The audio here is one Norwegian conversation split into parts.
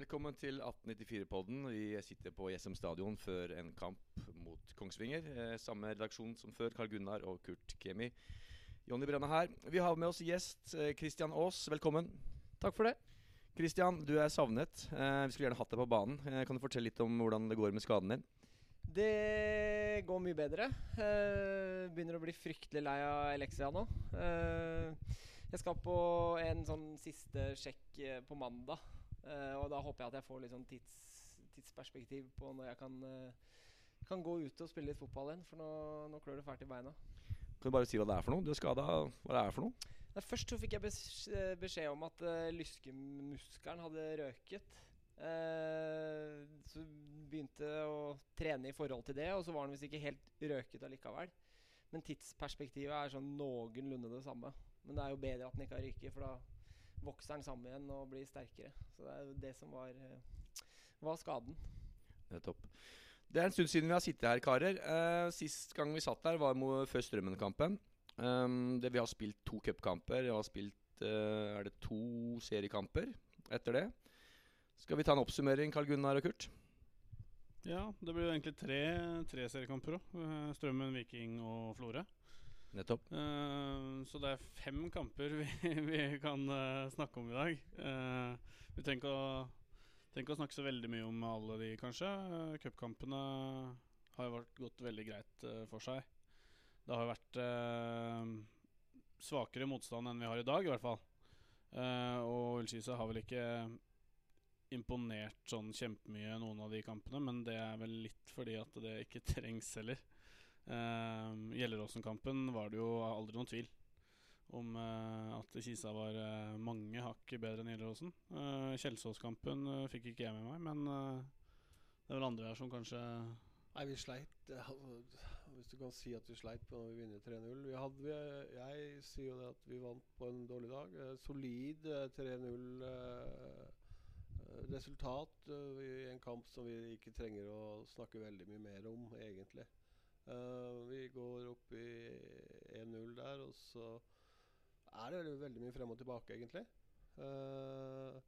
Velkommen til 1894-podden. Vi sitter på Jessheim stadion før en kamp mot Kongsvinger. Eh, samme redaksjon som før, Karl Gunnar og Kurt Kemi. Jonny Brenna her. Vi har med oss gjest eh, Aas. Velkommen. Takk for det. Kristian, du er savnet. Eh, vi skulle gjerne hatt deg på banen. Kan du fortelle litt om hvordan det går med skaden din? Det går mye bedre. Begynner å bli fryktelig lei av Elexia nå. Jeg skal på en sånn siste sjekk på mandag. Uh, og da håper jeg at jeg får litt sånn tids, tidsperspektiv på når jeg kan, uh, kan gå ut og spille litt fotball igjen. For nå, nå klør det fælt i beina. Kan du bare si hva det er for noe? Du er skada. Hva det er for noe? Nei, først så fikk jeg eh, beskjed om at uh, lyskemuskelen hadde røket. Uh, så begynte jeg å trene i forhold til det, og så var den visst ikke helt røket allikevel. Men tidsperspektivet er sånn noenlunde det samme. Men det er jo bedre at den ikke har ryket, for da vokser den sammen igjen og blir sterkere. Så det er jo det som var, eh, var skaden. Nettopp. Det er en stund siden vi har sittet her, karer. Uh, sist gang vi satt her, var før Strømmen-kampen. Um, vi har spilt to cupkamper. Vi har spilt uh, er det to seriekamper etter det. Skal vi ta en oppsummering, Karl Gunnar og Kurt? Ja, det blir jo egentlig tre, tre seriekamper òg. Strømmen, Viking og Florø. Nettopp. Uh, så det er fem kamper vi, vi kan uh, snakke om i dag. Uh, vi trenger ikke, å, å, snakke så veldig mye om alle de, kanskje. Uh, Cupkampene har jo vært, gått veldig greit for seg. Det har vært svakere motstand enn vi har i dag, i hvert fall. og Ullskisa har vel ikke imponert sånn kjempemye noen av de kampene, men det er vel litt fordi at det ikke trengs heller. Uh, Gjelleråsen-kampen var det jo aldri noen tvil om uh, at Kisa var uh, mange hakk bedre enn Gjelleråsen. Uh, Kjelsås-kampen fikk ikke jeg med meg, men det er vel andre her som kanskje Nei, vi sleit Hvis du kan si at vi sleit på når vi vinner 3-0 Jeg sier jo det at vi vant på en dårlig dag. solid 3-0 resultat i en kamp som vi ikke trenger å snakke veldig mye mer om, egentlig. Uh, vi går opp i 1-0 der, og så er det veldig mye frem og tilbake, egentlig. Uh,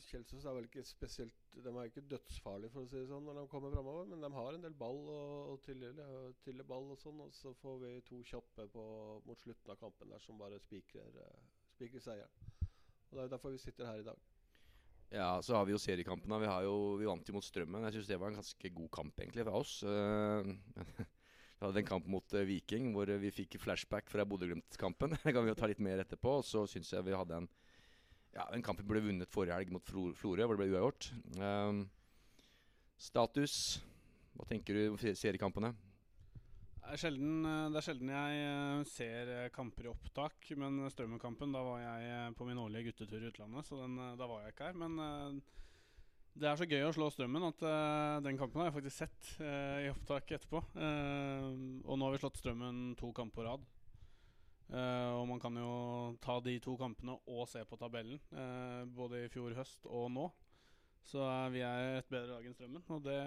Kjelsås er vel ikke spesielt De er ikke dødsfarlige for å si det sånn når de kommer framover, men de har en del ball og, og tille, ball og sånn. Og så får vi to kjappe på, mot slutten av kampen der som bare spikrer, uh, seieren. Og Det er derfor vi sitter her i dag. Ja, så har vi jo seriekampene. Vi, jo, vi vant jo mot Strømmen. Jeg syns det var en ganske god kamp, egentlig, fra oss. Eh, vi hadde en kamp mot uh, Viking hvor vi fikk flashback fra Bodø-Glimt-kampen. Det kan vi jo ta litt mer etterpå. Så syns jeg vi hadde en, ja, en kamp vi ble vunnet forrige helg mot Florø, hvor det ble uavgjort. Um, status Hva tenker du om seriekampene? Det er, sjelden, eh, det er sjelden jeg eh, ser eh, kamper i opptak. Men Strømmen-kampen, da var jeg på min årlige guttetur i utlandet. Så den, da var jeg ikke her. Men det er så gøy å slå Strømmen at den kampen har jeg faktisk sett i opptak etterpå. og nå har vi slått Strømmen to kamper på rad. og man kan jo ta de to kampene og se på tabellen, både i fjor høst og nå. Så vi er et bedre lag enn Strømmen, og det,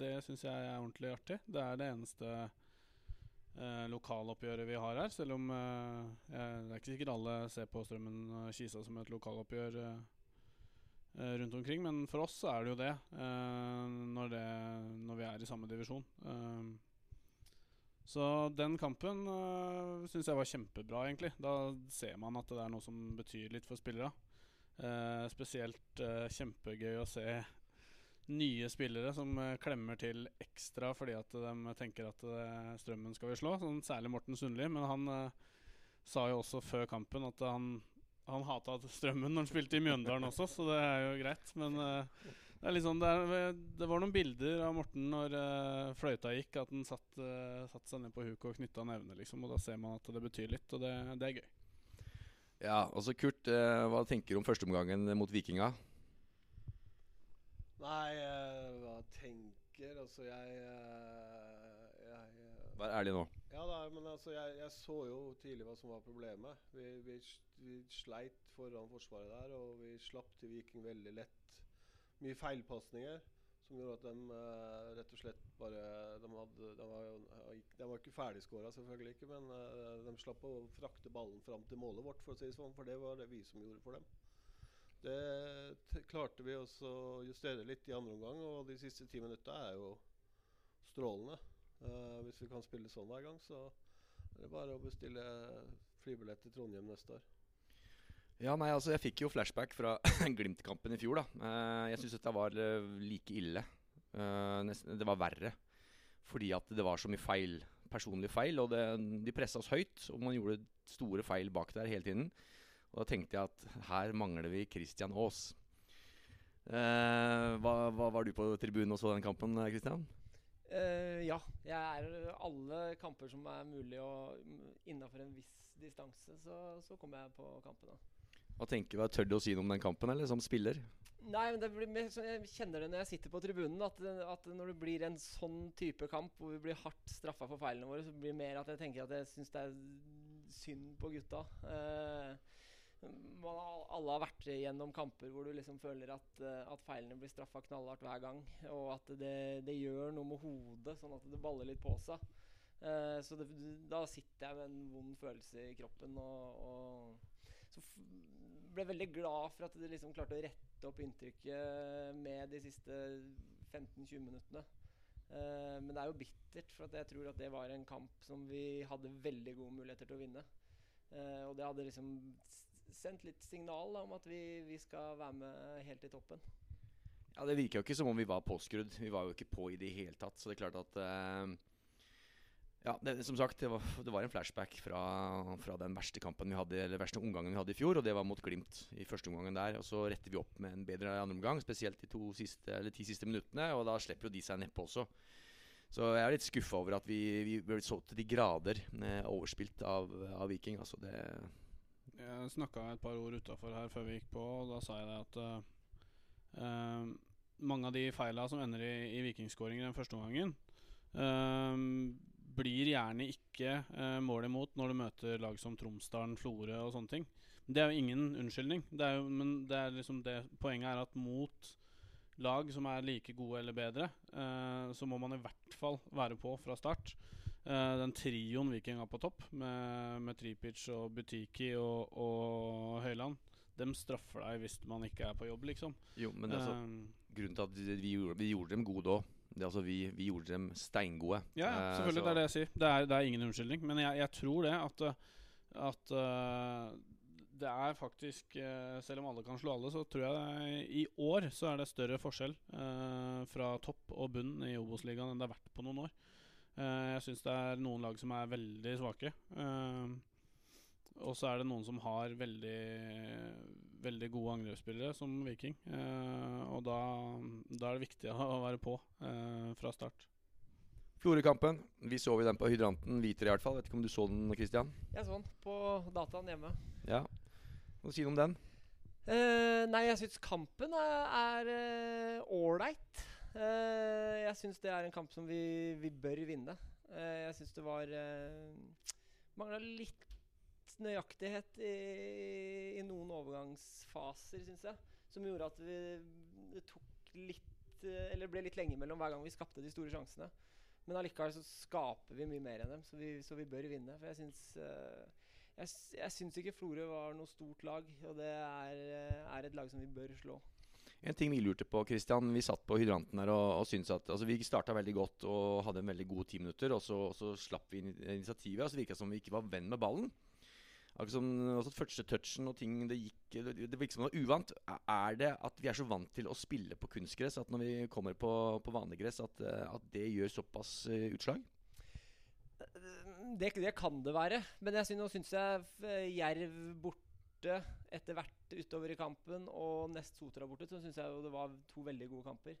det syns jeg er ordentlig artig. Det er det eneste eh, lokaloppgjøret vi har her, selv om eh, Det er ikke sikkert alle ser på Strømmen og Kisa som et lokaloppgjør eh, eh, rundt omkring, men for oss er det jo det, eh, når, det når, vi er i samme divisjon. Eh, så den kampen uh, syns jeg var kjempebra, egentlig. Da ser man at det er noe som betyr litt for spillere. Uh, spesielt uh, kjempegøy å se nye spillere som uh, klemmer til ekstra fordi at de tenker at Strømmen skal vi slå. Sånn, særlig Morten Sundli. Men han sa jo også før kampen at han, han hata Strømmen når han spilte i Mjøndalen også, så det er jo greit. Men det, liksom, det, er, det, var noen bilder av Morten når fløyta gikk, at han satt, satt seg ned på huket og knytta nevene, liksom. Og da ser man at det betyr litt, og det, det er gøy. Ja, altså Kurt, eh, hva tenker du om førsteomgangen mot Vikinga? Nei, eh, hva tenker Altså, jeg, eh, jeg Vær ærlig nå. Ja, da, men altså, jeg, jeg, så jo tidlig hva som var problemet. Vi, vi, vi, sleit foran forsvaret der, og vi slapp til Viking veldig lett. Mye feilpasninger. Som gjorde at de uh, rett og slett bare De, hadde, de var, de var ikke ferdigskåra, selvfølgelig ikke, men uh, de slapp å frakte ballen fram til målet vårt, for å si det sånn. For det var det vi som gjorde for dem. Det klarte vi også å justere litt i andre omgang, og de siste ti minutta er jo strålende. Uh, hvis vi kan spille sånn hver gang, så er det bare å bestille flybillett til Trondheim neste år. Ja, nei, altså Jeg fikk jo flashback fra Glimt-kampen i fjor. da uh, Jeg syns dette var uh, like ille. Det var verre. Fordi at det var så mye feil. Personlige feil. Og det, de pressa oss høyt, og man gjorde store feil bak der hele tiden. Og da tenkte jeg at her mangler vi Christian Aas. hva, hva, var du på tribunen og så den kampen, Christian? Uh, ja. Jeg er alle kamper som er mulig og Innafor en viss distanse, så, så kommer jeg på kampene. Hva tenker du, Tør du å si noe om den kampen, eller som spiller? Nei, men blir Jeg kjenner det når jeg sitter på tribunen. At, at, når det blir en sånn type kamp hvor vi blir hardt straffa for feilene våre, så blir det mer at jeg tenker at jeg syns det er synd på gutta. Uh, man, alle har vært gjennom kamper hvor du liksom føler at, at feilene blir straffa knallhardt hver gang. Og at det, det, gjør noe med hodet, sånn at det baller litt på seg. Uh, så det, da sitter jeg med en vond følelse i kroppen. Og, og så ble veldig glad for at de liksom klarte å rette opp inntrykket med de siste 15-20 minuttene. Uh, men det er jo bittert, for jeg tror at det var en kamp som vi hadde veldig gode muligheter til å vinne. Uh, og det hadde liksom sendt litt signal da, om at vi, vi, skal være med helt i toppen. Ja, Det virka jo ikke som om vi var påskrudd. Vi var jo ikke på i det hele tatt. Så det er klart at uh, Ja, det, som sagt, det var, det var en flashback fra, fra, den verste kampen vi hadde Eller verste omgangen vi hadde i fjor, og det var mot Glimt i første omgangen der. Og så retter vi opp med en bedre andre omgang, spesielt de to siste, eller ti siste minuttene, og da slipper jo de seg nedpå også. Så jeg er litt skuffa over at vi, vi ble så til de grader eh, overspilt av, av Viking. Altså det jeg snakka et par ord utafor her før vi gikk på, og da sa jeg det at uh, mange av de feila som ender i, i vikingskåringer den første omgangen, uh, blir gjerne ikke uh, mål imot når du møter lag som Tromsdalen, Florø og sånne ting. Det er jo ingen unnskyldning. Det er jo, men det er liksom det, poenget er at mot lag som er like gode eller bedre, så må man i hvert fall være på fra start. Uh, den trioen Viking har på topp, med, med Tripic og Butiki og, og Høyland, dem straffer deg hvis man ikke er på jobb, liksom. Jo, men det er altså, uh, grunnen til at vi gjorde, vi gjorde dem gode òg. Altså, vi, vi, gjorde dem steingode. Ja, eh, selvfølgelig. Uh, det er det jeg sier. Det er, det er ingen unnskyldning. Men jeg, jeg, tror det at, at det er faktisk Selv om alle kan slå alle, så tror jeg i år så er det større forskjell fra topp og bunn i Obos-ligaen enn det har vært på noen år. Uh, jeg syns det er noen lag som er veldig svake. Uh, og så er det noen som har veldig, veldig gode angrepsspillere, som Viking. Eh, og da, da, er det viktig å være på fra start. Florø-kampen. Vi så den på hydranten. Hviter i hvert fall. Vet ikke om du så den, Christian? Jeg så den på dataen hjemme. Ja. Hva sier du om den? nei, jeg syns kampen er ålreit. Uh, jeg syns det er en kamp som vi, vi bør vinne. Uh, jeg syns det var Mangla litt nøyaktighet i, i noen overgangsfaser, syns jeg. Som gjorde at vi, det tok litt Eller ble litt lenge mellom hver gang vi skapte de store sjansene. Men allikevel så skaper vi mye mer enn dem, så vi, så vi bør vinne. For jeg syns jeg, jeg syns ikke Florø var noe stort lag, og det er, er et lag som vi bør slå. En ting vi lurte på, Christian, vi satt på hydranten her og, og syntes at altså, Vi starta veldig godt og hadde en veldig god ti minutter, og så, og så slapp vi initiativet. Og så virka som vi ikke var venn med ballen. Akkurat som altså, Første touchen og ting det gikk Det, det virket som det var uvant. Er det at vi er så vant til å spille på kunstgress at når vi kommer på, på vanlig gress, at, at, det gjør såpass uh, utslag? Det, det, kan det være. Men jeg synes, nå syns jeg Jerv borte etter hvert utover i kampen, og nest Sotra borte, så syns jeg det var to veldig gode kamper.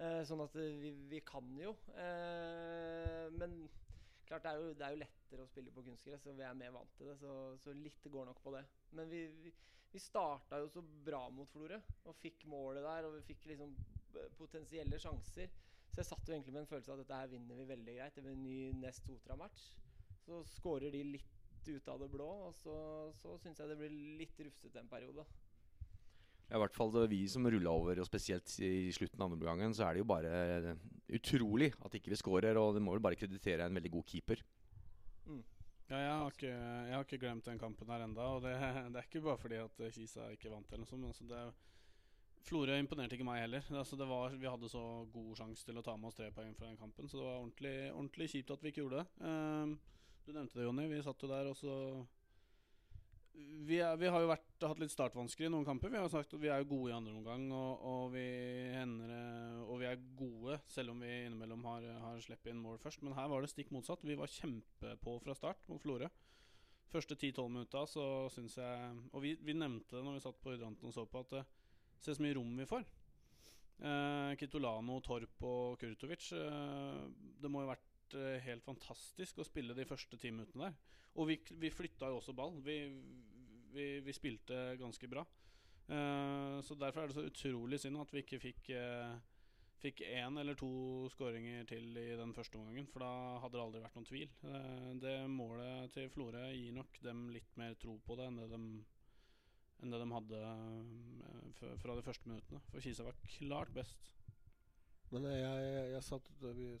Eh, sånn at eh, vi, vi, kan jo. Eh, men klart det er, jo, det er, jo, lettere å spille på kunstgress, og vi er mer vant til det. Så, så litt går nok på det. Men vi, vi, vi starta jo så bra mot Florø, og fikk målet der. Og vi fikk liksom eh, potensielle sjanser. Så jeg satt jo egentlig med en følelse av at dette her vinner vi veldig greit. Det blir en ny nest Sotra-match. Så skårer de litt ut av det blå. Og så, så syns jeg det blir litt rufsete en periode. Ja, I hvert fall vi som rulla over, og spesielt i slutten av andre omgangen, så er det jo bare utrolig at ikke vi skårer. Og det må vel bare kreditere en veldig god keeper. Mm. Ja, jeg har, ikke, jeg har ikke glemt den kampen her enda Og det, det er ikke bare fordi at Kisa ikke vant, eller noe sånt. Altså det, Florø imponerte ikke meg heller. Altså var, vi hadde så god sjanse til å ta med oss tre poeng fra den kampen, så det var ordentlig, ordentlig kjipt at vi ikke gjorde det. Um, du nevnte det, Jonny. Vi satt jo der, og så vi, er, vi, har jo vært, hatt litt startvansker i noen kamper. Vi har sagt at vi er gode i andre omgang, og, og, vi, hender, og vi er gode selv om vi innimellom har, har sluppet inn mål først. Men her var det stikk motsatt. Vi var kjempepå fra start mot Florø. Første 10-12 minutter så syns jeg Og vi, vi, nevnte det når vi satt på hydranten og så på, at det ser så mye rom vi får. Eh, Kitolano, Torp og Kurtovic. Eh, det må jo ha vært eh, helt fantastisk å spille de første ti minuttene der. Og vi, vi flytta jo også ball. Vi, vi, vi spilte ganske bra. Uh, så Derfor er det så utrolig synd at vi ikke fikk uh, Fikk én eller to skåringer til i den første omgangen. For da hadde det aldri vært noen tvil. Det målet til Florø gir nok dem litt mer tro på det enn det de, enn det de hadde fra de første minuttene. For Kisa var klart best. Men jeg, jeg, jeg satt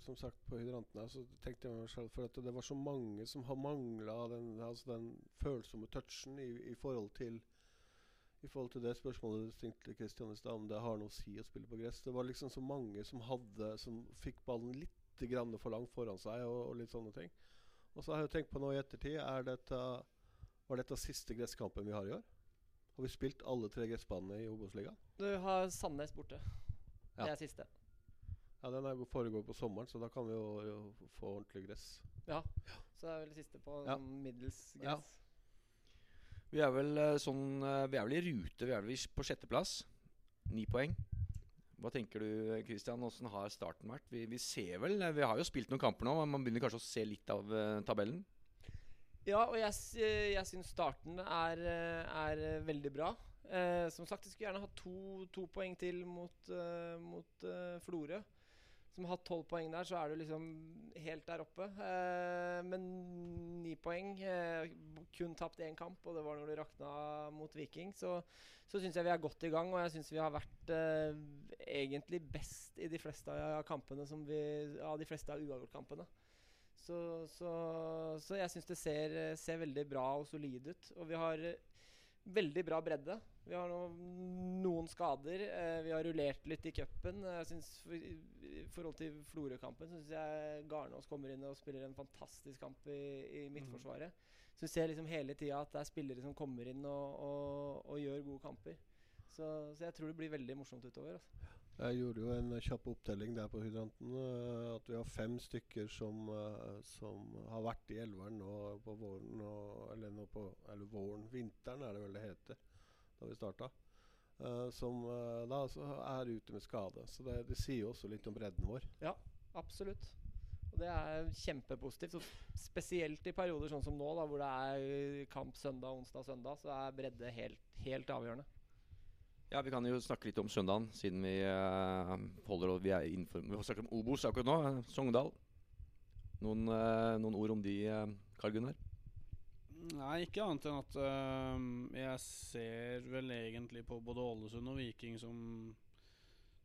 som sagt på hydranten og så tenkte jeg meg selv for at det var så mange som har mangla den, altså den, følsomme touchen i, i, forhold til i forhold til det spørsmålet du stilte Kristian i stad, om det har noe å si å spille på gress. Det var liksom så mange som hadde Som fikk ballen litt grann for langt foran seg, og, og, litt sånne ting. Og så har jeg tenkt på noe i ettertid. Er dette, var dette siste gresskampen vi har i år? Har vi spilt alle tre gressbanene i Obos-ligaen? Du har Sandnes borte. Ja. Det er siste. Ja, Den er foregår på sommeren, så da kan vi jo, jo få ordentlig gress. Ja. Så det er vel det siste på ja. Middels gress. Ja. Vi er vel eh, sånn eh, Vi er vel i rute. Vi er vel på sjetteplass. Ni poeng. Hva tenker du, Kristian? Åssen har starten vært? Vi, vi, ser vel eh, Vi har jo spilt noen kamper nå, men man begynner kanskje å se litt av tabellen? Ja, og jeg, jeg syns starten er, er veldig bra. Eh, som sagt, jeg skulle gjerne hatt to, to poeng til mot, uh, mot uh, Florø som har hatt tolv poeng der, så er du liksom helt der oppe. Eh, men ni poeng. Eh, kun tapt én kamp, og det var når det rakna mot Viking. Så, så syns jeg vi er godt i gang, og jeg syns vi har vært eh, egentlig best i de fleste av kampene som vi, av de fleste av uavgjortkampene. Så, så, så jeg syns det ser, ser, veldig bra og solid ut. Og vi har veldig bra bredde. Vi har noen, skader. Eh, vi har rullert litt i cupen. I forhold til Florø-kampen syns jeg Garnås kommer inn og spiller en fantastisk kamp i, i mm. midtforsvaret. Så vi ser liksom hele tida at det er spillere som kommer inn og, og, og gjør gode kamper. Så, så, jeg tror det blir veldig morsomt utover. Altså. Jeg gjorde jo en kjapp opptelling der på hydranten. Uh, at vi har fem stykker som, uh, som har vært i elveren nå på våren. Og, eller, nå på, eller våren, vinteren er det vel det heter, da vi starta. Uh, som da er ute med skade. Så det, det sier jo også litt om bredden vår. Ja, absolutt. Og det er kjempepositivt. Så spesielt i perioder sånn som nå, da, hvor det er kamp søndag, onsdag, søndag, så er bredde helt, helt avgjørende. Ja, Vi kan jo snakke litt om søndagen, siden vi uh, holder vi er innenfor, Vi snakker om Obos akkurat nå. Uh, Sogndal. Noen, uh, noen, ord om de, uh, Karl Gunnar? Nei, ikke annet enn at jeg ser vel egentlig på både Ålesund og Viking som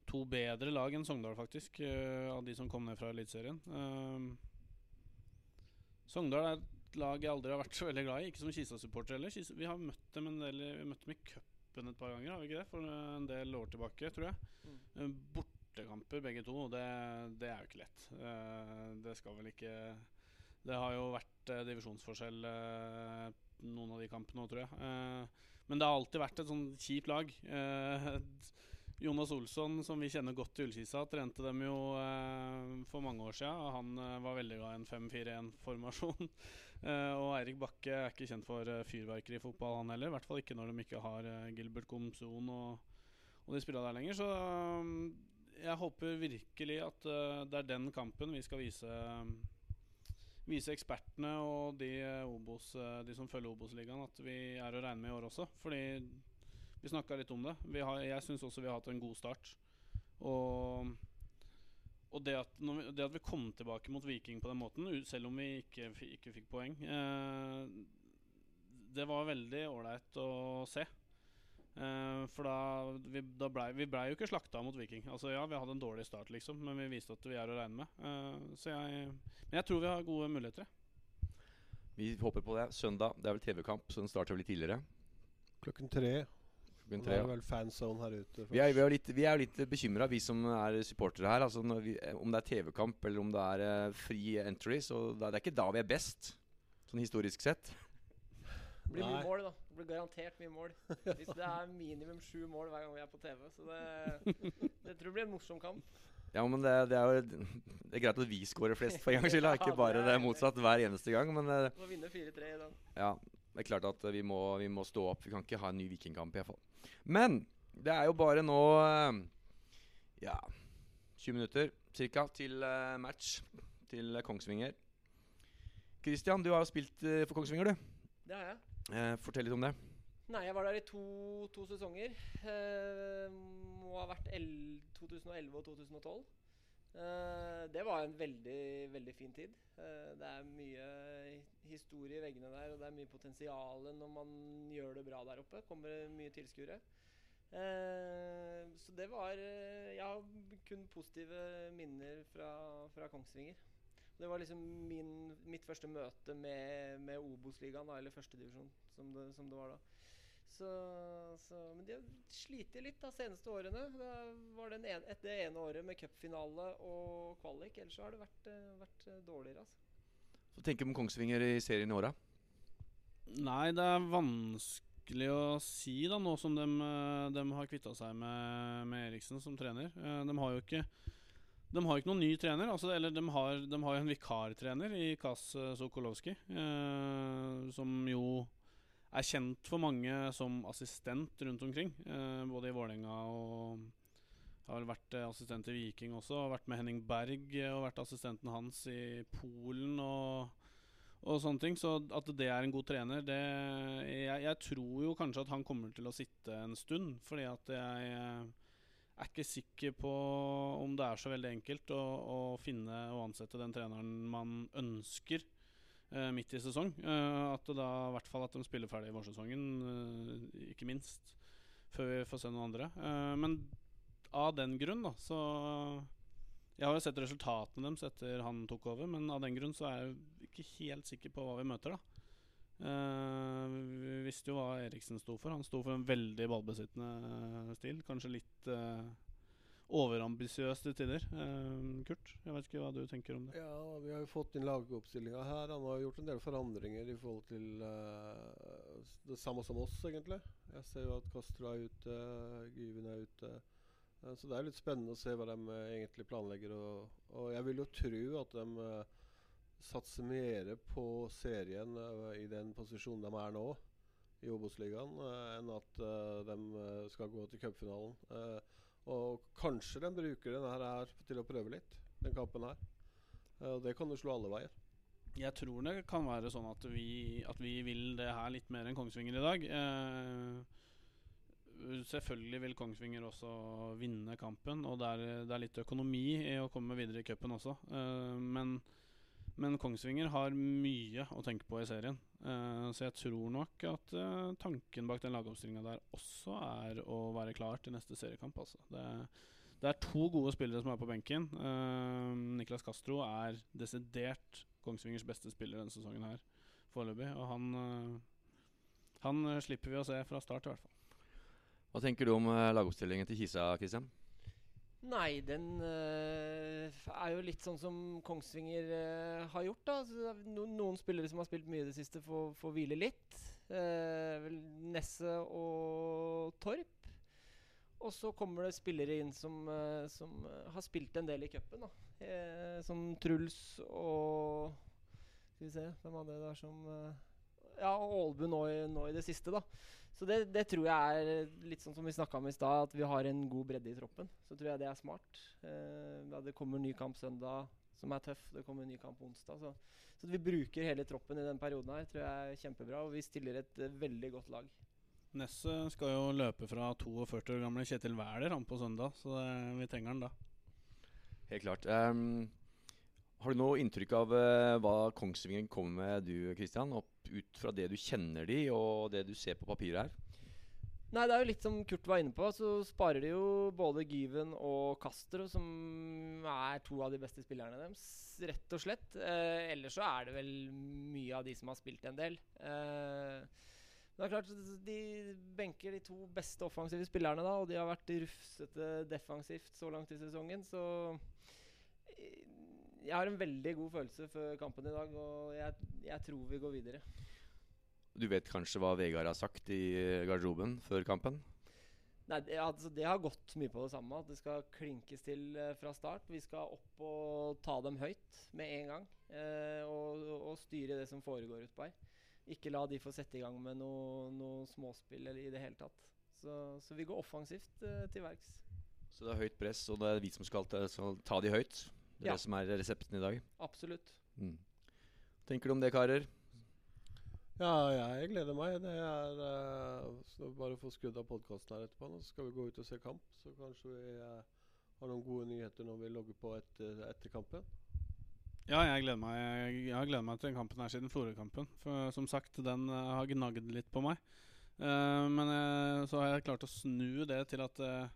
to bedre lag enn Sogndal, faktisk. av de som kom ned fra Eliteserien. Sogndal er et lag jeg aldri har vært så veldig glad i. Ikke som Kisa-supporter heller. Vi har møtt dem en del dem i cup cupen et par ganger, har vi ikke det? For en del år tilbake, tror jeg. Mm. Eh, bortekamper begge to, det, det, er jo ikke lett. Uh, det skal vel ikke Det har jo vært uh, divisjonsforskjell noen av de kampene òg, tror jeg. men det har alltid vært et sånn kjipt lag. Jonas Olsson, som vi kjenner godt i Ullkisa, trente dem jo for mange år siden. Han var veldig glad i en 5-4-1-formasjon. Uh, og Eirik Bakke er ikke kjent for uh, fyrverkeri i fotball, han heller. I hvert fall ikke når de ikke har uh, Gilbert Komson og, og de spillerne der lenger. Så um, jeg håper virkelig at det er den kampen vi skal vise Vise ekspertene og de, Obos, de som følger Obos-ligaen, at vi er å regne med i år også. Fordi vi snakka litt om det. Har, jeg syns også vi har hatt en god start. Og og det at, vi, det at, vi, kom tilbake mot Viking på den måten, selv om vi ikke, ikke fikk poeng, eh, det var veldig ålreit å se. Eh, for da, vi, da blei vi ble jo ikke slakta mot Viking. Altså Ja, vi hadde en dårlig start, liksom, men vi viste at vi er å regne med. Eh, så jeg, men jeg tror vi har gode muligheter. Vi håper på det. Søndag det er vel TV-kamp, så den starter vel litt tidligere. Klokken tre. Klokken tre, er vel fanzone her ute. Vi er, vi er, litt, vi er litt bekymra, vi som er supportere her. Altså når vi, om det er TV-kamp eller om det er fri entry. Så det er, ikke da vi er best, sånn historisk sett. Det blir mye Nei. mål, da. Det blir garantert mye mål. Hvis det er minimum sju mål hver gang vi er på TV. Så det, det tror jeg blir en morsom kamp. Ja, men det, det er jo Det er greit at vi scorer flest for en gangs skyld, ikke bare det er motsatt hver eneste gang. Men eh, Må vinne 4-3 i dag. ja, det er klart at vi må, vi må stå opp. Vi kan ikke ha en ny vikingkamp, iallfall. Men det er jo bare nå eh, Ja 20 minutter ca. til eh, match til Kongsvinger. Christian, du har jo spilt eh, for Kongsvinger, du. Det har jeg. Eh, fortell litt om det. Nei, jeg var der i to, to sesonger. Eh, må ha vært el 2011 og 2012. Eh, det var en veldig, veldig fin tid. Eh, det er mye historie i veggene der, og det er mye potensial når man gjør det bra der oppe. Kommer det mye tilskuere. Eh, så det var Jeg har kun positive minner fra, fra Kongsvinger. Det var liksom min, mitt første møte med, med Obos-ligaen, eller førstedivisjon, som, som det var da. Så, så, men de har slitt litt de seneste årene. Det var en et, det ene året med cupfinale og kvalik. Ellers så har det vært, eh, vært eh, dårligere. altså. Så tenker du om Kongsvinger i serien i åra? Nei, det er vanskelig å si, da, nå som de, har kvitta seg med, med Eriksen som trener. Eh, De har jo ikke de har ikke noen ny trener. Altså, eller de har, de har en vikartrener i Kas eh, Sokolowski, eh, som jo er kjent for mange som assistent rundt omkring. Eh, både i Vålerenga og har vel vært eh, assistent i Viking også. Har vært med Henning Berg eh, og vært assistenten hans i Polen og og sånne ting. Så at det er en god trener, det jeg, jeg tror jo kanskje at han kommer til å sitte en stund. Fordi at jeg er ikke sikker på om det er så veldig enkelt å, å finne og ansette den treneren man ønsker midt i sesong. Eh, at da i hvert fall at de spiller ferdig i vårsesongen, eh, ikke minst. Før vi får se noen andre. Eh, men av den grunn, da, så Jeg har jo sett resultatene deres etter han tok over, men av den grunn så er jeg ikke helt sikker på hva vi møter, da. Uh, vi visste jo hva Eriksen sto for. Han sto for en veldig ballbesittende stil. Kanskje litt uh, overambisiøs til tider. Eh, Kurt, jeg vet ikke hva du tenker om det. Ja, vi har jo fått inn lagoppstillinga her. Han har gjort en del forandringer i forhold til uh, det samme som oss, egentlig. Jeg ser jo at Castro er ute, Gyven er ute. Uh, så det er litt spennende å se hva de eh, egentlig planlegger. Og, og jeg vil jo tro at de satser mer på serien i den posisjonen de er nå i Obos-ligaen, enn at de skal gå til cupfinalen. Eh, og kanskje de bruker denne her til å prøve litt, den kampen her. Eh, og det kan jo slå alle veier. Jeg tror det kan være sånn at vi, at vi vil det her litt mer enn Kongsvinger i dag. Eh, selvfølgelig vil Kongsvinger også vinne kampen, og det er, det er litt økonomi i å komme videre i cupen også. Eh, men, men Kongsvinger har mye å tenke på i serien. Uh, så jeg tror nok at uh, tanken bak den lagoppstillinga der også er å være klar til neste seriekamp. Altså. Det, det er to gode spillere som er på benken. Uh, Niklas Castro er desidert Kongsvingers beste spiller denne sesongen her foreløpig. Og han, han slipper vi å se fra start, i hvert fall. Hva tenker du om lagoppstillingen til Kisa, Christian? Nei, den øh, er jo litt sånn som Kongsvinger øh, har gjort. da Så er no, Noen spillere som har spilt mye i det siste, får, får hvile litt. Uh, Nesse og Torp. Og så kommer det spillere inn som, uh, som har spilt en del i cupen. Eh, som Truls og Skal vi se, hvem var det der som Ja, og nå, nå i det siste, da. Så det, det tror jeg er litt sånn som vi snakka om i stad, at vi har en god bredde i troppen. Så tror jeg det er smart. Eh, det kommer ny kamp søndag som er tøff. Det kommer ny kamp onsdag. Så, så vi bruker hele troppen i den perioden her, tror jeg er kjempebra. Og vi stiller et eh, veldig godt lag. Nesset skal jo løpe fra 42 år gamle Kjetil Wæler på søndag, så vi trenger han da. Helt klart. Um, har du noe inntrykk av uh, hva Kongsvinger kommer med, du Kristian, Opp, ut fra det du kjenner de, og det du ser på papiret her? Nei, det er jo litt som Kurt var inne på. Så sparer de jo både Gyven og Castro, som er to av de beste spillerne deres, rett og slett. Eh, ellers så er det vel mye av de som har spilt en del. Eh, men det er klart, de benker de to beste offensive spillerne, da, og de har vært rufsete defensivt så langt i sesongen, så jeg har en veldig god følelse før kampen i dag, og jeg, jeg tror vi går videre. Du vet kanskje hva Vegard har sagt i garderoben før kampen? Nei, det, altså, det har gått mye på det samme. At det skal klinkes til eh, fra start. Vi skal opp og ta dem høyt med en gang. Eh, og, og styre det som foregår utpå her. Ikke la de få sette i gang med noe, noe småspill eller i det hele tatt. Så, så vi går offensivt eh, til verks. Så det er høyt press, og det er vi som skal ta, skal ta de høyt? Det er Ja. det som er resepten i dag? Absolutt. Mm. Tenker du om det, karer? Ja, jeg gleder meg. Det er uh, Bare få skrudd av podkasten her etterpå. Nå så skal vi gå ut og se kamp. Så kanskje vi uh, har noen gode nyheter når vi logger på etter, etter kampen. Ja, jeg gleder meg Jeg har gledet meg til den kampen her siden Florø-kampen. For som sagt, den uh, har gnagd litt på meg. Uh, men eh, så har jeg klart å snu det til at eh,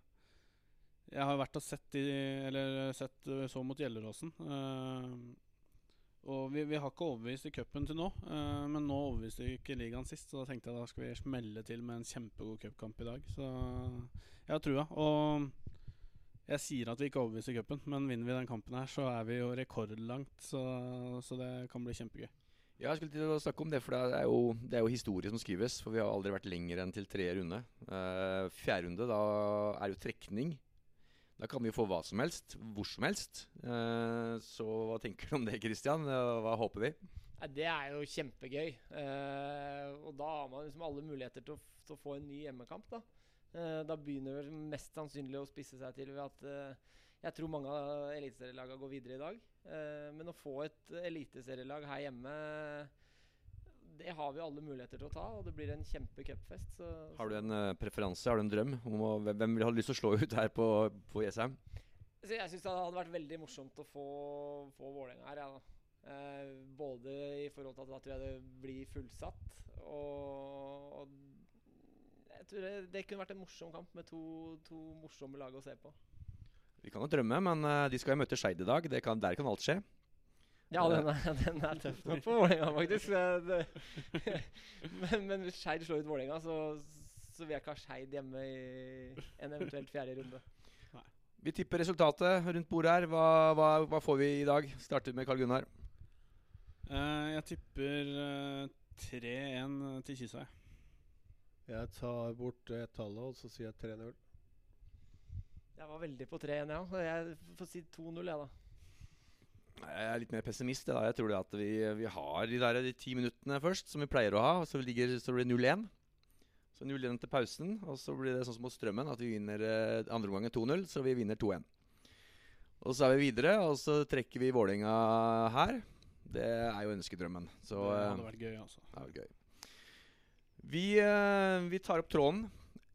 jeg har vært og sett i Eller sett eh, så mot Gjelleråsen. Uh, og vi, vi har ikke overbevist i cupen til nå, uh, men nå overbeviste vi ikke ligaen sist. Så da tenkte jeg da skal vi smelle til med en kjempegod cupkamp i dag. Så jeg har trua. Og jeg sier at vi ikke overbeviser i cupen, men vinner vi den kampen her, så er vi jo rekordlangt. Så, så det kan bli kjempegøy. Ja, jeg skulle til å snakke om det, for det er, jo, det er jo historie som skrives. For vi har aldri vært lenger enn til tredje runde. Uh, fjerde runde, da er jo trekning. Da kan vi få hva som helst, hvor som helst. Eh, så hva tenker du om det, Christian? Hva håper vi? Det er jo kjempegøy. Eh, og da har man liksom alle muligheter til å, til å få en ny hjemmekamp. Da Eh, Da begynner det mest sannsynlig å spisse seg til ved at jeg tror mange av eliteserielagene går videre i dag. Men å få et eliteserielag her hjemme, det har vi alle muligheter til å ta. Og det blir en kjempecupfest. Har du en uh, preferanse, har du en drøm? Om å, hvem vil ha lyst til å slå ut her på, på Jessheim? Så jeg syns det hadde vært veldig morsomt å få, få Vålerenga her. Ja. Eh, både i forhold til at hadde jeg det blir fullsatt, og, og jeg tror det, det kunne vært en morsom kamp med to, to morsomme lag å se på. Vi kan jo drømme, men eh, de skal jo møte Skeid i dag. Det kan, der kan alt skje. Ja, den er, den er tøff nok for Vålerenga, faktisk. Men, men hvis Skeid slår ut Vålerenga, så, så vil jeg ikke ha Skeid hjemme i en eventuelt fjerde runde. Vi tipper resultatet rundt bordet her. Hva, hva, hva får vi i dag? Starter med Karl Gunnar. Uh, jeg tipper uh, 3-1 til Kisa. jeg. Jeg tar bort uh, tallet, og så sier jeg 3-0. Jeg var veldig på 3-1, ja. Jeg får si 2-0, jeg, da. Jeg er litt mer pessimist. Da. Jeg tror det at vi, vi har de der de ti minuttene først, som vi pleier å ha. og Så, ligger, så blir det 0-1. Så 0-1 til pausen, og så blir det sånn som mot Strømmen, at vi vinner eh, andre omgang 2-0, så vi vinner 2-1. Og så er vi videre, og så trekker vi Vålerenga her. Det er jo ønskedrømmen. Så det eh, hadde vært gøy, altså. det vel gøy. Vi, eh, vi tar opp tråden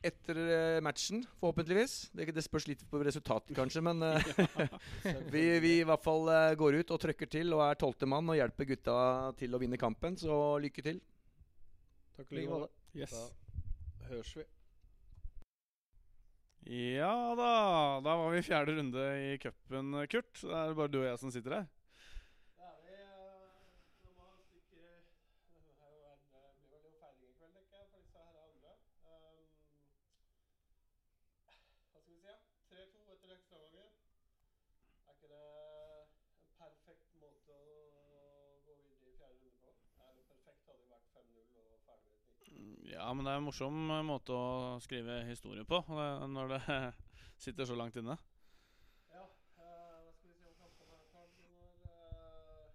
etter eh, matchen, forhåpentligvis. Det, det spørs litt på resultatet, kanskje, men eh, vi, vi i hvert fall eh, går ut og trøkker til og er tolvte mann og hjelper gutta til å vinne kampen. Så lykke til. Takk I like måte. Yes. Da høres vi. Ja da, da var vi i fjerde runde i cupen, Kurt. Da er det bare du og jeg som sitter her. Ja, vi uh, må stikke Det blir vel jo feiring i kveld, tenker jeg, for disse her andre. Um, hva skal vi si? ja? 3-2 etter ekstraomganger. Er ikke det en perfekt måte å gå videre i fjerde runde på? Er det perfekt hadde jo vært 5-0 og ferdig med et nytt. Mm, Ja, men det er en morsom eh, måte å skrive historie på når det sitter så langt inne. Ja, eh, hva skal vi si om kampen her, Karl Gunnar? Eh,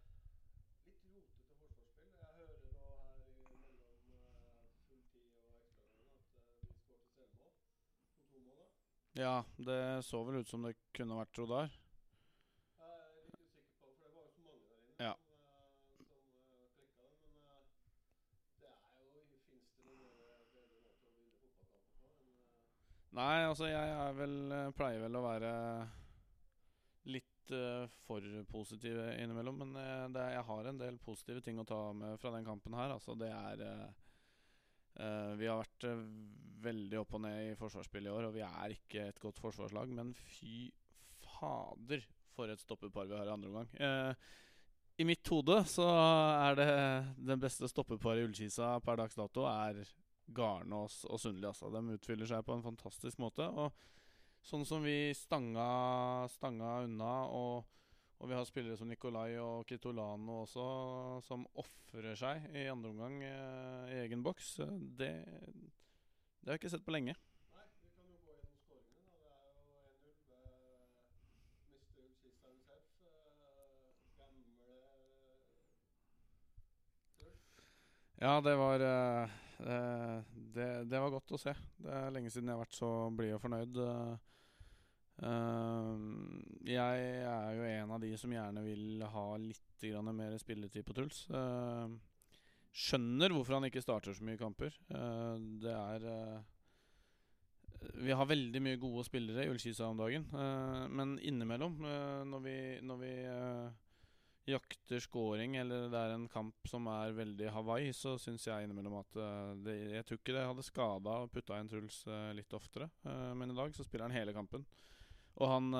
litt rotete forsvarsspill. Jeg hører nå her i mellom full tid og ekstraomganger at vi skåret selvmål. på to mål. Ja, det så vel ut som det kunne vært Rodar. Jeg er litt usikker på, for det var jo så mange der inne Ja. som, eh, som eh, klikka den. Men eh, det er jo Fins det noen bedre bedre måter å vinne fotballkamper på enn eh, Nei, altså jeg er vel, eh, pleier vel å være litt uh, for positiv innimellom. Men uh, det, jeg har en del positive ting å ta med fra den kampen her. Altså det er uh, vi har vært veldig opp og ned i forsvarsspillet i år, og vi er ikke et godt forsvarslag. Men fy fader, for et stoppepar vi har i andre omgang. I mitt hode så er det den beste stoppeparet i Ullkisa per dags dato er Garnås og Sundli. Altså. De utfyller seg på en fantastisk måte. Og sånn som vi stanga, stanga unna, og, og vi har spillere som Nikolai og Kitolano også, som ofrer seg i andre omgang eh, i egen boks, eh, det, det har jeg ikke sett på lenge. Nei, vi kan jo gå gjennom skåringene. Det er jo 1-0 ved Mr. Ullkista himself. eh, Gamle. Ja, det var eh, det, det var godt å se. Det er lenge siden jeg har vært så blid og fornøyd. eh. Eh, jeg er jo en av de som gjerne vil ha litt mer spilletid på Truls. Eh, skjønner hvorfor han ikke starter så mye kamper. Eh, det er eh, Vi har veldig mye gode spillere i Ullskisa om dagen, eh, men innimellom, eh, når vi, når vi eh, jakter scoring, eller det er en kamp som er veldig Hawaii, så syns jeg innimellom at eh, det, Jeg tror ikke det hadde skada å putte inn Truls eh, litt oftere, eh, men i dag så spiller han hele kampen. Og han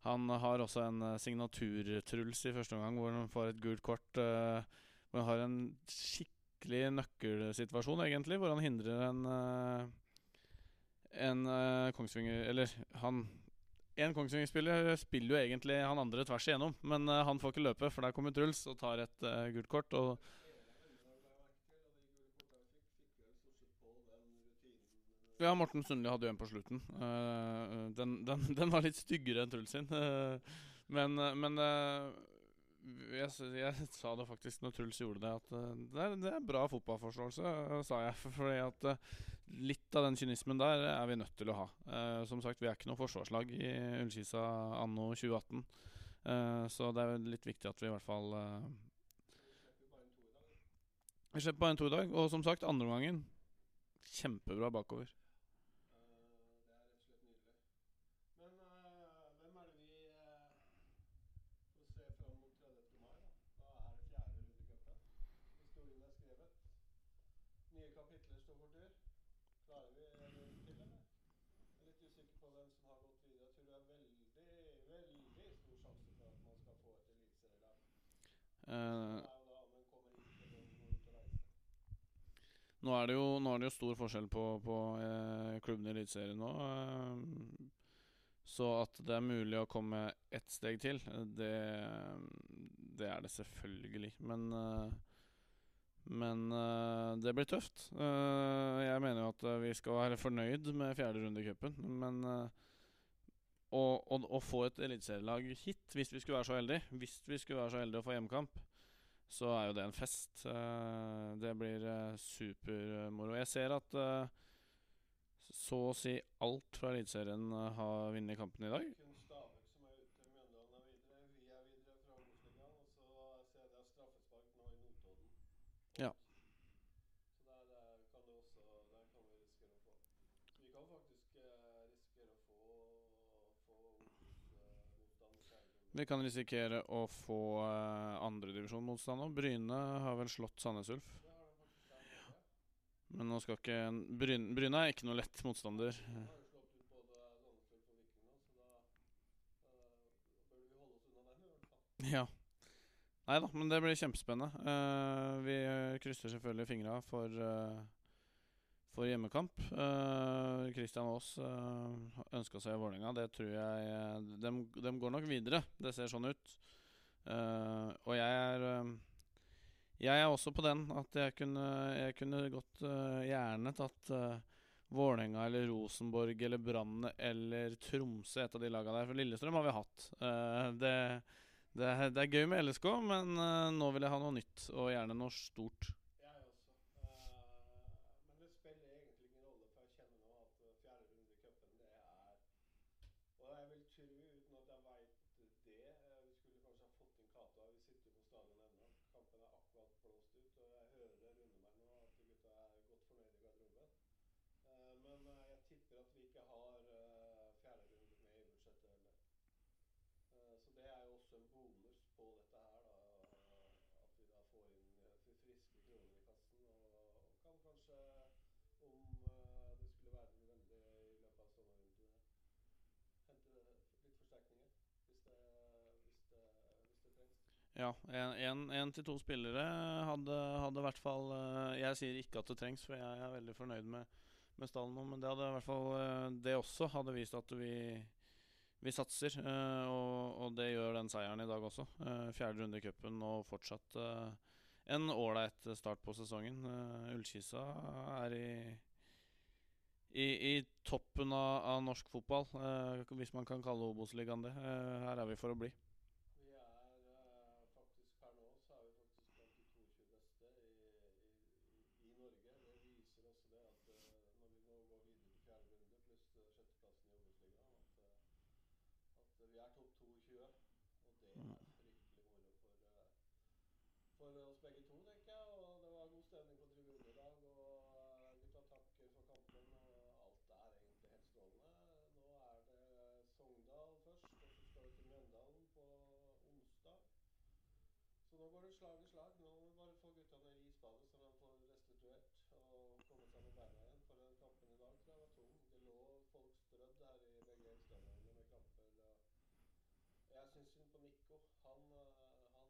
Han har også en signatur-Truls i første omgang, hvor han får et gult kort. hvor han har en skikkelig nøkkelsituasjon, egentlig, hvor han hindrer en En Kongsvinger Eller han en Kongsvinger-spiller spiller jo egentlig han andre tvers igjennom, men uh, han får ikke løpe, for der kommer Truls og tar et uh, gult kort. Og ja, Morten Sundli hadde jo en på slutten. Uh, den, den, den var litt styggere enn Truls sin. Men men jeg, jeg sa det faktisk når Truls gjorde det, at eh, det, er, det er bra fotballforståelse, eh, sa jeg. For, fordi at eh, litt av den kynismen der er vi nødt til å ha. Uh, som sagt, vi er ikke noe forsvarslag i Ullkisa anno 2018. Uh, så det er litt viktig at vi i hvert fall uh, Vi slipper bare en to i dag. Og som sagt, andreomgangen kjempebra bakover. Det er rett og slett nydelig. Men eh, hvem er det vi eh, får se fram mot 30. mai? Da Da er det fjerde runde i cupen. Historien er skrevet. Nye kapitler står for tur. Klarer vi det til, eller? Jeg er litt usikker på hvem som har gått videre. Jeg tror det er veldig, veldig stor sjanse for at man skal få et eliteserielag. Eh, Det er jo da om en kommer inn eller om en går ut og reiser. Nå er det jo, nå er det jo stor forskjell på, på uh, klubbene i Eliteserien nå. Uh, så at det er mulig å komme ett steg til, det, det er det selvfølgelig. Men, men det blir tøft. Jeg mener jo at vi skal være fornøyd med fjerde runde i cupen. Men å, få et eliteserielag hit, hvis vi skulle være så heldige, hvis vi skulle være så heldige å få hjemmekamp, så er jo det en fest. Eh, det blir uh, supermoro. Jeg ser at eh, så å si alt fra Eliteserien eh, har vunnet kampen i dag. Kun Stabæk som er ute. Mjøndalen er videre. Vi er videre fra Obos-ligaen. Og så ser jeg det er straffespark nå i Notodden. Ja. Så der, der kan det også Der kan vi risikere å få Vi kan faktisk eh, risikere å få Få Obos-motstand i fjerde runde. Vi kan risikere å få uh, andredivisjon-motstand nå. Bryne har vel slått Sandnes Ulf. Men nå skal ikke Bryne, Bryne er ikke noe lett motstander. Eh. Ja. Nei da, men det blir kjempespennende. Uh, vi krysser selvfølgelig fingra for, uh, for hjemmekamp. Uh, Aas uh, ønska seg Vålerenga. Det tror jeg de, dem, dem går nok videre. Det ser sånn ut. Uh, og jeg er uh, Jeg er også på den at jeg kunne, jeg kunne godt eh, gjerne tatt uh, Vålerenga eller Rosenborg eller Brann eller Tromsø, et av de laga der. For Lillestrøm har vi hatt. Eh, det det det er gøy med LSK, men eh, nå vil jeg ha noe nytt, og gjerne noe stort. Jeg også. Eh, men det spiller egentlig ingen rolle, for jeg kjenner nå at eh, fjerde runde i cupen, det er Og jeg vil tro, uten at jeg veit det eh, Vi skulle kanskje ha fått inn Cato her, vi sitter jo på stadion ennå. Kampen er akkurat blåst ut, og jeg hører runde meg nå at gutta er godt fornøyde i garderoben. Eh, men eh, jeg tipper at vi ikke har eh, fjerde runde med i budsjettet heller. Eh, Så det er jo også en bonus på dette her, da. At vi da får inn eh, friske kroner i kassen og kan kanskje om eh, det skulle være nødvendig i løpet av sommervinduet. Hente litt forsterkninger hvis det, hvis det, hvis det trengs. Ja, én til to spillere hadde, hadde i hvert fall eh, Jeg sier ikke at det trengs, for jeg er veldig fornøyd med, med stallen nå, men det hadde i hvert fall Det også hadde vist at vi, vi satser. eh, Og, det gjør den seieren i dag også. Eh, Fjerde runde i cupen og fortsatt eh, en ålreit start på sesongen. Ullkisa er i i, i toppen av, av norsk fotball, hvis man kan kalle Obos-ligaen det. Her er vi for å bli. Vi er eh, faktisk per nå så er vi faktisk blant de 22 beste i, i, i, i Norge. Det viser også det at eh, når vi nå går videre til fjerde runde pluss eh, sjetteplassen i Obos-ligaen, at, eh, at vi er topp 22. Og det er fryktelig moro for, eh, for oss begge to, tenker jeg. Og det var god stemning på tribunen i dag. Og eh, gutta takker for kampen. Og alt er egentlig helt strålende. Nå er det Sogndal først, og så skal vi til Mjøndalen på onsdag. Så nå går det slag i slag. Nå må vi bare få gutta ned i isbadet, så de får restituert og komme seg på beina igjen. For kampen i dag tror jeg var tung. Det lå folk strødd her i begge ekstremene med kramper. og Jeg syns synd. Han, eh, han eh,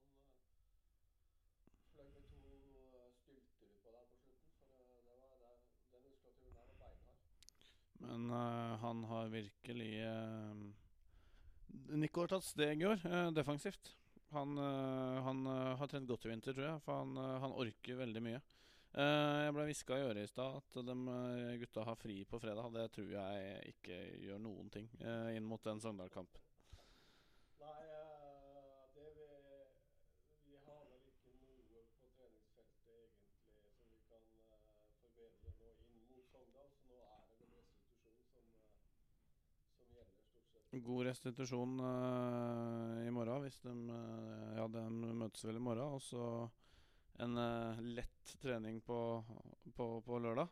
fløy med to eh, stylter utpå der på slutten. For det var, det, den muskulaturen der var beinhard. Men uh, han har virkelig uh, Nico har tatt steg i år, uh, defensivt. Han, uh, han har trent godt i vinter, tror jeg, for han, han orker veldig mye. Jeg ble hviska i øret i stad at de gutta har fri på fredag. Det tror jeg ikke gjør noen ting inn mot den Sogndal-kampen. Nei, eh, det vi, vi har vel ikke noe på treningsfeltet egentlig som vi kan eh, forbedre nå inn mot Sogndal, så nå er det vel restitusjon som, eh, som gjelder stort sett. God restitusjon uh, i morgen, hvis de uh, Ja, de møtes vel i morgen. Og så en uh, lett trening på, på, på lørdag.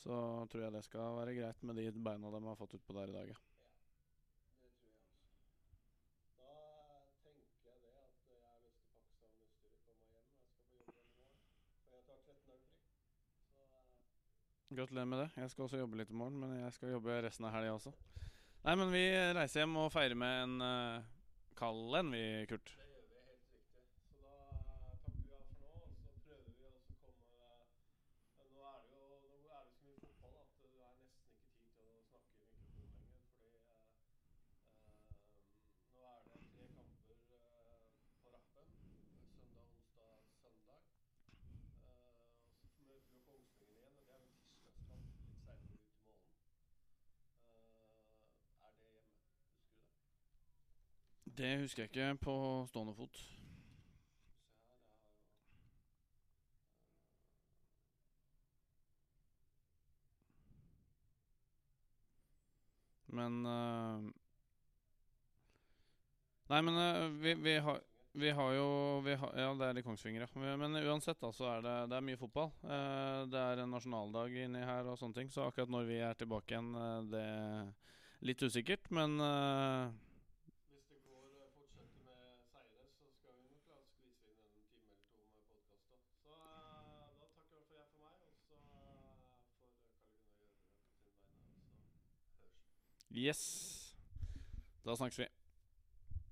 Så tror jeg det skal være greit med de beina de har fått utpå der i dag. ja. Det tror jeg. Da tenker jeg det at jeg har lyst til å pakke sammen utstyret, komme hjem. Jeg skal få jobbe igjen i morgen. For jeg tar 13 dager fri. Så Gratulerer med det. Jeg skal også jobbe litt i morgen, men jeg skal jobbe resten av helga også. Nei, men vi reiser hjem og feirer med en uh, kald en, vi, Kurt. det gjør vi helt riktig. Så da eh, takker vi av for nå, og så prøver vi også å komme eh, Nå er det jo nå er det så mye fotball at det er nesten ikke tid til å snakke i mikrofon lenger. Fordi eh, eh, nå er det tre kamper eh, på rappen. Søndag, onsdag, søndag. Eh, og så møter vi jo Kongsvinger igjen, og det er jo en tirsdagskamp litt seinere ut i måneden. Eh, er det hjemme? Husker du det? Det husker jeg ikke på stående fot. Men uh, Nei, men uh, vi, vi, har, vi har jo vi har, Ja, det er i Kongsvinger, ja. Men uansett, da, så er det, det er mye fotball. Uh, det er en nasjonaldag inni her og sånne ting, så akkurat når vi er tilbake igjen, det er litt usikkert. Men eh, Hvis det går eh, fortsetter med seire, så skal vi nok klare å skvise inn en time eller to med podkast. Da. Så eh, da takker i hvert fall jeg for meg, og så eh, får Kalle Gunnar gjøre det på sine vegne. Og så høres vi. Yes. Da snakkes vi.